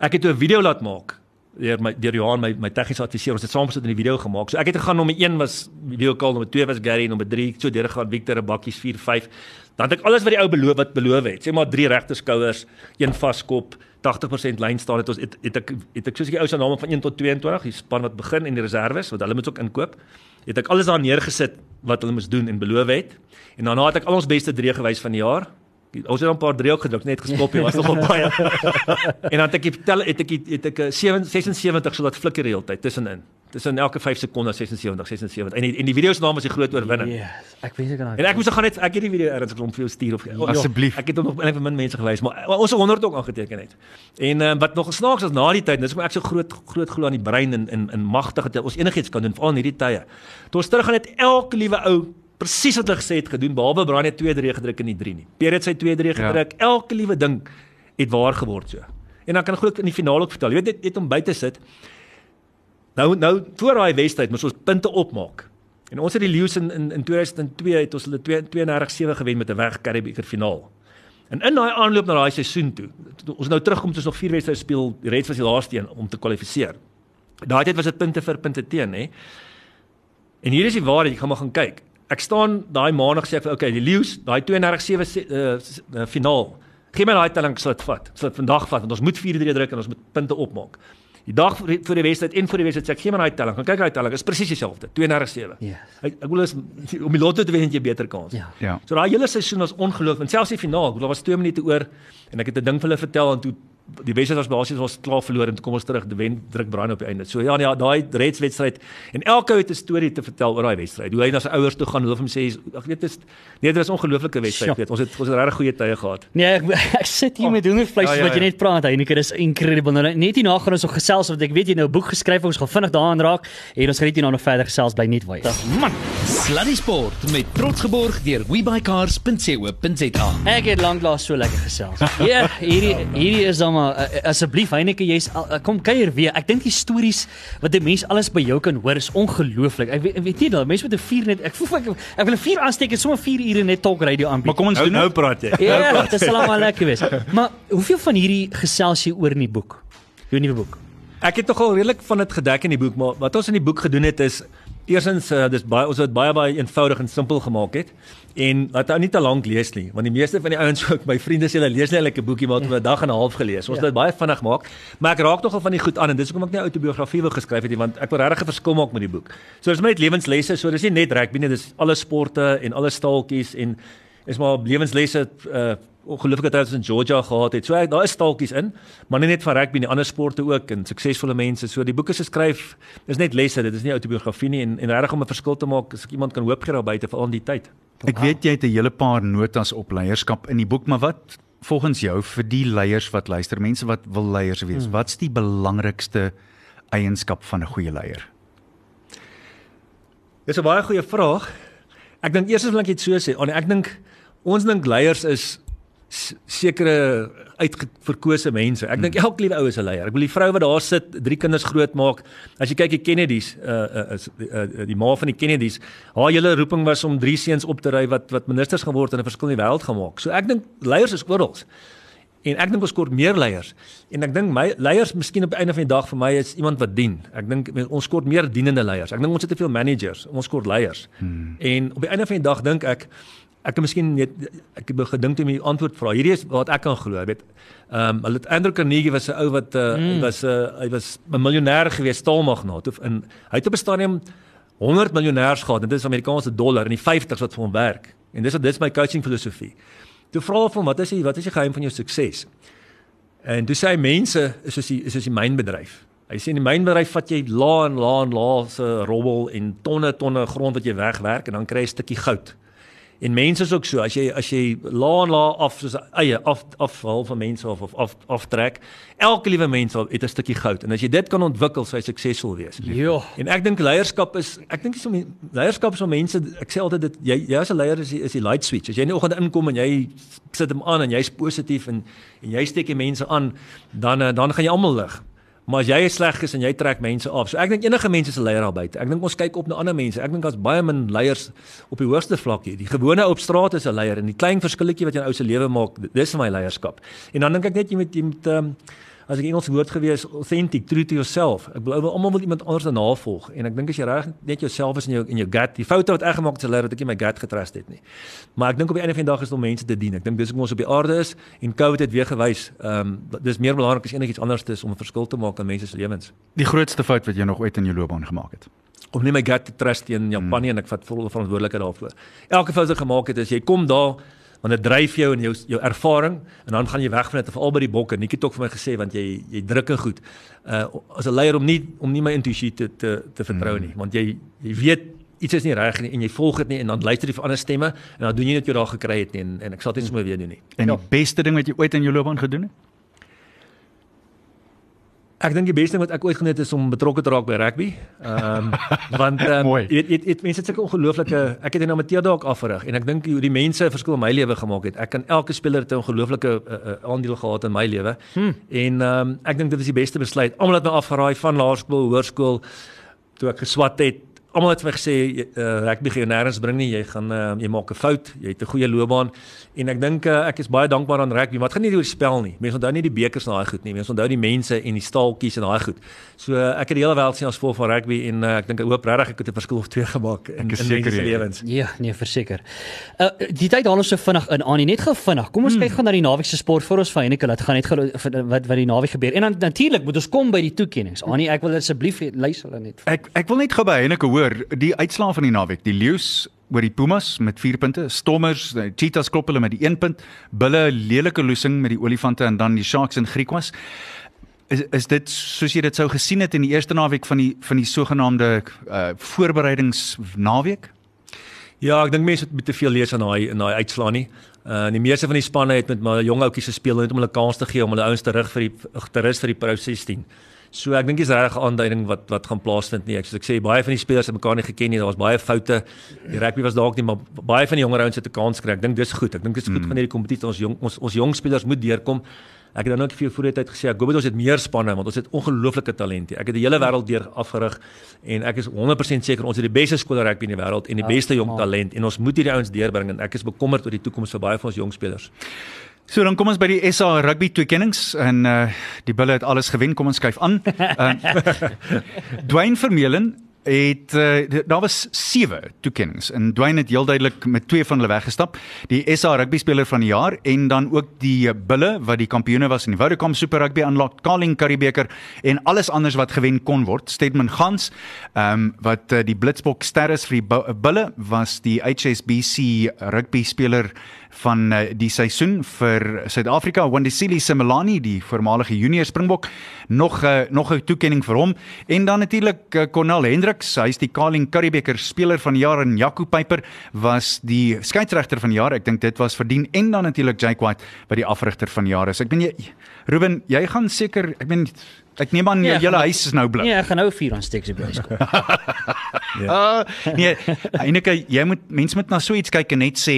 ek het toe 'n video laat maak deur my deur Johan my my tegniese adviseur. Ons het saam gesit in die video gemaak. So ek het gegaan nommer 1 was video call, nommer 2 was Gary, nommer 3 so deur gegaan Victor en bakkies 4 5. Dan het ek alles wat die ou beloof wat beloof het. Sê maar drie regte skouers, een vaskop, 80% lyn staan het ons het, het ek het ek soos die ou se name van 1 tot 22, die span wat begin en die reserves wat hulle moet ook inkoop. Het ek alles daar neergesit wat hulle moes doen en beloof het. En daarna het ek al ons beste drie gewys van die jaar. Ons het dan 'n paar drie ook gedruk, net geskop, jy was nogal baie. (laughs) en dan het ek die tel het ek die- het ek 'n 7 76 so dat flikker die hele tyd tussenin. Tussen elke 5 sekondes 76 76. En die, en die video se naam is die groot oorwinning. Ja, ek weet ek En ek moes gaan net ek het die video ergens klomp vir jou stuur of ja, Asseblief. Ek het hom nog eintlik vir min mense gewys, maar, ons het 100 ook aangeteken het. En uh, wat nog snaaks is na die tyd, dis hoekom ek so groot groot glo aan die brein en en, en magtig dat ons enigiets kan doen veral in hierdie tye. Toe ons terug gaan het elke liewe ou presies wat hulle gesê het gedoen behalwe Brian het 2 3 gedruk in die 3 nie. Pierre het sy 2 3 Ja. gedruk. Ja. Elke liewe ding het waar geword so. En dan kan ek glo in die finaal ook vertel. Jy weet net, net om by te sit. Nou nou voor daai wedstryd moes ons punte opmaak. En ons het die Lions in in, in 2002 het ons hulle 32-7 gewen met 'n weg Karibiker finaal. En in daai aanloop na daai seisoen toe, toe ons nou terugkom, het ons nog vier wedstryde speel. Die Reds was die laaste een om te kwalifiseer. Daai tyd was dit punte vir punte teen, hè. En hier is die waarheid, ek gaan maar gaan kyk. Ek staan daai maandag sê ek vir okay, die Lions, daai 32-7 se- uh, s- uh, finaal. Gee my daai telling, ek sal dit vat. Ek sal dit vandag vat want ons moet 4-3 druk en ons moet punte opmaak. Die dag voor die, wedstryd en voor die wedstryd sê ek gee my daai telling. Gaan kyk daai telling, is presies dieselfde. 32-7. Ja. Ek ek wil is om die lotto te wen het jy beter kans. Ja. Ja. So daai hele seisoen was ongelooflik. En selfs die finaal, daar was 2 minute oor en ek het 'n ding vir hulle vertel en toe die was basies was klaar verloor en kom ons terug, wen druk Brian op die einde. So ja, nee, daai Reds wedstryd en elke ou het 'n storie te vertel oor daai wedstryd. Hoe hy na sy ouers toe gaan, hoe hulle hom sê, ek weet dit is nee, dit is 'n ongelooflike wedstryd, Sjoe. weet. Ons het ons het regtig goeie tye gehad. Nee, ek, (laughs) ek sit hier oh, met hoendervleis ja, ja, ja, wat jy ja. net praat, Heineke, dis incredible. Nou net hierna gaan ons nog gesels want ek weet jy nou 'n boek geskryf, ons gaan vinnig daaraan raak en ons gaan net hierna nog verder gesels bly net wys. Man, Sluddy Sport met trots geborg deur webycars.co.za. ek het lanklaas so lekker gesels. Ja, hierdie hierdie is dan maar uh, asseblief Heineke, jy's uh, kom kuier weer. Ek dink die stories wat 'n mens alles by jou kan hoor is ongelooflik. Ek weet, weet jy nou, mense met 'n vuur net ek voel ek, ek wil 'n vuur aansteek en sommer 4 ure net talk radio aanbied. Maar kom ons doen nou. praat jy. Ja, dit sal maar lekker wees. Maar hoeveel van hierdie gesels jy oor in die boek? Jou nuwe boek. Ek het nogal redelik van dit gedek in die boek, maar wat ons in die boek gedoen het is eersins uh, dis baie ons het baie baie eenvoudig en simpel gemaak het en laat ou nie te lank lees nie, want die meeste van die ouens ook my vriende sê hulle lees nie eintlik 'n boekie maar het 'n dag en 'n half gelees. Ons Ja. het dit baie vinnig maak, maar ek raak nogal van die goed aan en dis hoekom ek nie 'n outobiografie wil geskryf het nie, want ek wil regtig 'n verskil maak met die boek. So dis my net lewenslesse, so dis nie net rugby nie, dis alle sporte en alle staaltjies en is maar lewenslesse uh ongelooflike tyd ons in Georgia gehad het. So ek, daar is staaltjies in, maar nie net van rugby nie, ander sporte ook en suksesvolle mense. So die boek is geskryf, dis net lesse, dit is nie outobiografie nie en en regtig om 'n verskil te maak, as ek iemand kan hoop gee daar buite veral in die tyd. Ek weet jy het 'n hele paar notas op leierskap in die boek, maar wat volgens jou vir die leiers wat luister, mense wat wil leiers wees, hmm. wat's die belangrikste eienskap van 'n goeie leier? Dis 'n baie goeie vraag. Ek dink eers wil ek dit so sê, Annie, ek dink ons dink leiers is sekere uitverkose mense. Ek dink elke liewe ou is 'n leier. Ek wil die vrou wat daar sit, drie kinders grootmaak. As jy kyk die Kennedys, uh, uh, uh, die ma van die Kennedys, haar hele roeping was om drie seuns op te ry wat wat ministers geword en 'n verskil in die wêreld gemaak. So ek dink leiers is oral. En ek dink ons kort meer leiers. En ek dink my leiers miskien op die einde van die dag vir my is iemand wat dien. Ek dink ons kort meer dienende leiers. Ek dink ons het te veel managers, ons kort leiers. Hmm. En op die einde van die dag dink ek ek het miskien net ek het gedink om die antwoord vra. Hierdie is wat ek kan glo, jy weet. Ehm um, hulle het Andrew Carnegie was 'n ou wat uh, mm. was 'n uh, hy was 'n miljonair gewees, staalmagnaat of in hy het op 'n stadium 100 miljonêers gehad en dit is Amerikaanse dollar in die 50s wat vir hom werk. En dis wat dis my coaching filosofie. Toe vra hulle hom wat is die wat is die geheim van jou sukses? En toe sê hy mense is soos die is soos die mynbedryf. Hy sê in die mynbedryf vat jy la en la en la se robbel en tonne tonne grond wat jy wegwerk en dan kry jy 'n stukkie goud. En mense is ook so, as jy as jy la en la af soos eie af afval van mense of of af aftrek, elke liewe mens het 'n stukkie goud. En as jy dit kan ontwikkel, sou jy suksesvol wees. Ja. En ek dink leierskap is ek dink so leierskap is om mense ek sê altyd dit jy jy as 'n leier is die, is die light switch. As jy in die oggend inkom en jy sit hom aan en jy's positief en en jy steek die mense aan, dan eh, dan gaan jy almal lig. Maar as jy sleg is en jy trek mense af. So ek dink enige mens is 'n leier daar buite. Ek dink ons kyk op na ander mense. Ek dink daar's baie min leiers op die hoogste vlak hier. Die gewone op straat is 'n leier en die klein verskilletjie wat in ou se lewe maak, dis my leierskap. En dan dink ek net jy moet jy moet ehm um, as ek Engels woord gewees authentic true to yourself. Ek glo almal wil iemand anders navolg. En ek dink as jy reg net jouself is in jou in jou gut die foute wat ek gemaak het se leer dat ek nie my gut getrust het nie. Maar ek dink op die einde van die dag is om mense te dien. Ek dink dis hoe ons op die aarde is en covid het weer gewys ehm um, dis meer belangrik as enigiets anders is om 'n verskil te maak in mense se lewens. Die grootste fout wat jy nog ooit in jou loopbaan gemaak het? Om nie my gut te trust teen Japanie hmm. en ek vat volle verantwoordelikheid daarvoor. Elke fout wat ek gemaak het is jy kom daar want dit dryf jou en jou jou ervaring en dan gaan jy weg van dit veral by die bokke. Nikki het ook vir my gesê want jy jy druk en goed. Uh as 'n leier om nie om nie my intuïsie te te te vertrou nie, want jy jy weet iets is nie reg nie en jy volg dit nie en dan luister jy vir ander stemme en dan doen jy net wat jy daar gekry het nie en, en ek sal dit nie sommer weer doen nie. En die ja. beste ding wat jy ooit in jou loopbaan gedoen het? Ek dink die beste ding wat ek ooit geneem het is om betrokke te raak by rugby. Ehm um, (laughs) want um, jy weet jy mense het sulke ongelooflike ek het in amateur dalk afgerig en ek dink hoe die mense 'n verskil in my lewe gemaak het. Ek kan elke speler het 'n ongelooflike uh, uh, aandeel gehad in my lewe. Hmm. En ehm um, ek dink dit is die beste besluit. Almal het my afgeraai van laerskool, hoërskool toe ek geswat het almal het vir my gesê uh, rugby gaan jou nêrens bring nie. Jy gaan uh, jy maak 'n fout. Jy het 'n goeie loopbaan en ek dink uh, ek is baie dankbaar aan rugby. Wat gaan nie oor die spel nie. Mense onthou nie die bekers en daai goed nie. Mense onthou die mense en die staaltjies en daai goed. So uh, ek het die hele wêreld sien as vol van rugby en uh, ek dink ek hoop regtig ek het 'n verskil of twee gemaak in, in mense se lewens. Ja, nee, verseker. Uh, die tyd haal ons so vinnig in aan. Net gou vinnig. Kom ons hmm. kyk gou na die naweek se sport vir ons Henneke laat gaan net gou wat wat die naweek gebeur. En dan natuurlik moet ons kom by die toekenninge. Annie, ek wil asseblief luister hulle net. Ek ek wil net gou by Henneke hoor die uitslag uitslae van die naweek. Die Leeu's oor die Pumas met 4 punte, Stormers, die Cheetahs klop hulle met die 1 punt, Bulle lelike losing met die Olifante en dan die Sharks en Griquas. Is is dit soos jy dit sou gesien het in die eerste naweek van die van die sogenaamde uh voorbereidingsnaweek? Ja, ek dink mense het te veel lees aan daai in daai uitslae nie. Uh die meeste van die spanne het met maar jong ouetjies gespeel net om hulle kans te gee om hulle ouens terug vir die terug vir die Pro 16. So ek dink dis regtig 'n aanduiding wat wat gaan plaasvind nie. Ek soos ek sê baie van die spelers het mekaar nie geken nie. Daar was baie foute. Die rugby was dalk nie, maar baie van die jonger ouens het 'n kans gekry. Ek dink dis goed. Ek dink dit is goed mm. van hierdie kompetisie ons jong ons ons jong spelers moet deurkom. Ek het dan ook vir jou vooruit gesê ek hoop ons het meer spanne want ons het ongelooflike talente. Ek het die hele wêreld deur afgerig en ek is 100% seker ons het die beste skool rugby in die wêreld en die beste jong talent en ons moet hierdie ouens deurbring en ek is bekommerd oor die toekoms vir baie van ons jong spelers. So dan kom ons by die SA rugby toekennings en uh die bulle het alles gewen. Kom ons skuif aan. Uh, (laughs) Dwayne Vermeulen het uh, daar was 7 toekennings en Dwayne het heel duidelik met twee van hulle weggestap. Die SA rugby speler van die jaar en dan ook die bulle wat die kampioene was in die Vodacom Super Rugby Unlocked Carling Currie beker en alles anders wat gewen kon word. Stedman Gans, ehm um, wat uh, die Blitzbok ster is vir die bulle was die HSBC rugby speler van uh, die seisoen vir Suid-Afrika. Wandisile Simelani, die voormalige junior Springbok, nog uh, nog 'n toekenning vir hom en dan natuurlik uh, Cornel Hendriks, hy's die Carling Currybeker speler van die jaar en Jaco Piper was die skeieregter van die jaar. Ek dink dit was verdien en dan natuurlik Jake White wat die afrigter van die jaar is. Ek ben jy Ruben, jy gaan seker, ek ben ek neem aan jou Ja, hele huis is nou blik. Nee, ek gaan nou vuur aan steek so (laughs) skool. Uh, nee, eintlik jy moet mense moet na so iets kyk en net sê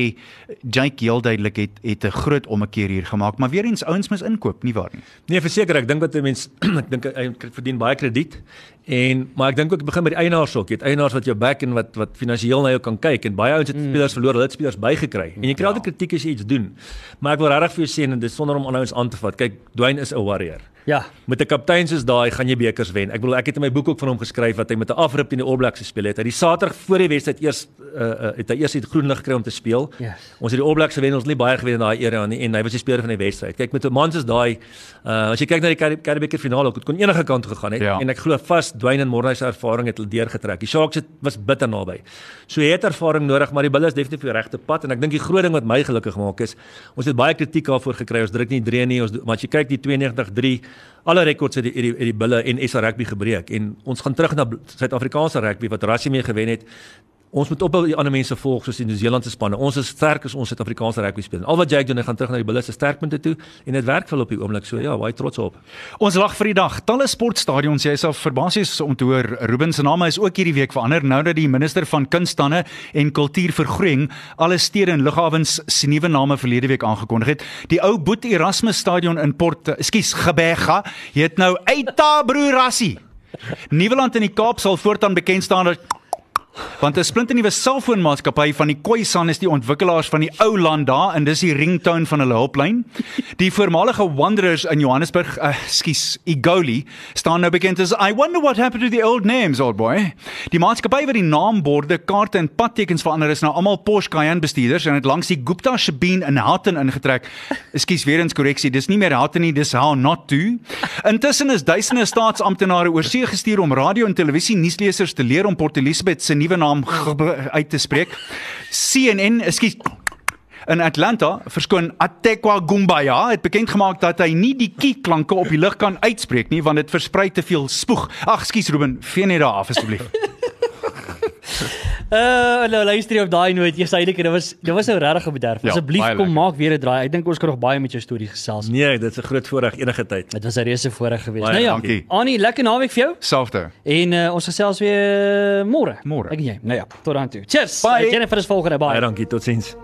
Jake heel duidelik het het 'n groot ommekeer hier gemaak, maar weer eens ouens moet inkoop, nie waar nie. Nee, verseker, ek dink wat 'n mens (clears throat) ek dink hy verdien baie krediet. En maar ek dink ook begin by die eienaars ook. Jy het eienaars wat jou back en wat wat finansiëel na jou kan kyk en baie ouens het mm. spelers verloor, hulle het spelers bygekry. En jy kry altyd kritiek as jy iets doen. Maar ek wil regtig vir jou sê en dit sonder om aanhouers aan te vat. Kyk, Dwayne is 'n warrior. Ja. Met 'n kaptein soos daai gaan jy bekers wen. Ek bedoel ek het in my boek ook van hom geskryf wat hy met 'n afrip teen die All Blacks gespeel het. Hy die Saterdag voor die wedstryd eers uh, uh, het hy eers die groen lig gekry om te speel. Yes. Ons het die All Blacks gewen, ons het nie baie gewen in daai era nie en hy was die speler van die wedstryd. Kyk met 'n man soos daai, uh, as jy kyk na die Currie- Currie-beker finale, dit kon enige kant gegaan het Ja. en ek glo vas Dwayne en Morney se ervaring het hulle deurgetrek. Die Sharks het was bitter naby. So jy het ervaring nodig, maar die Bulls is definitief die regte pad en ek dink die groot ding wat my gelukkig maak is ons het baie kritiek daarvoor gekry. Ons druk nie drie nie, ons maar as jy kyk die 92-3 alle rekords het die die, het die Bulle en SA rugby gebreek en ons gaan terug na Suid-Afrikaanse rugby wat Rassie mee gewen het. Ons moet ophou die ander mense volg soos die Nieu-Seelandse spanne. Ons is sterk as ons Suid-Afrikaanse rugby speel. Al wat Jake doen, hy gaan terug na die Bulls se sterkpunte toe en dit werk vir hulle op die oomblik. So ja, baie trots op. Ons lag vir die dag. Talle sportstadions, jy sal verbasies om te hoor. Ruben se naam is ook hierdie week verander nou dat die minister van kunstande en kultuurvergroening alle stede en lughawens se nuwe name verlede week aangekondig het. Die ou Boet Erasmus Stadion in Port, eh, ekskuus, Gebega, heet nou Eita Broerassie. Nieuweland in die Kaap sal voortaan bekend staan as Want 'n splinternuwe selfoonmaatskappy van die Khoisan is die ontwikkelaars van die ou land daar en dis die ringtone van hulle hulplyn. Die voormalige Wanderers in Johannesburg, uh, skus, Igoli, staan nou bekend as I wonder what happened to the old names, old boy. Die maatskappy wat die naamborde, kaarte en padtekens verander is nou almal Porsche Cayenne bestuurders en het langs die Gupta Shebeen in Houghton ingetrek. Ekskuus weer eens korreksie, dis nie meer Houghton nie, dis how not to. Intussen is duisende staatsamptenare oor see gestuur om radio en televisie nuuslesers te leer om Port Elizabeth se nuwe naam uit te spreek. CNN, ekskuus In Atlanta verskoon Atekwa Gumbaya het bekend gemaak dat hy nie die kie klanke op die lig kan uitspreek nie want dit versprei te veel spoeg. Ag, skus Ruben, vee net daar af asseblief. (laughs) Uh, nou luister jy op daai noot. Jy sê dit was dit was nou regtig 'n bederf. Ja, Asseblief baie kom maak weer 'n draai. Ek dink ons kan nog baie met jou stories gesels. Nee, dit is 'n groot voorreg enige tyd. Dit was 'n reuse voorreg geweest. Baie Nou ja, dankie. Annie, lekker naweek vir jou. Selfde. En uh, ons gesels weer môre. Môre. Ek en jy. Nou ja, tot dan toe. Cheers. Bye. Jennifer is volgende. Bye. Baie dankie, totsiens.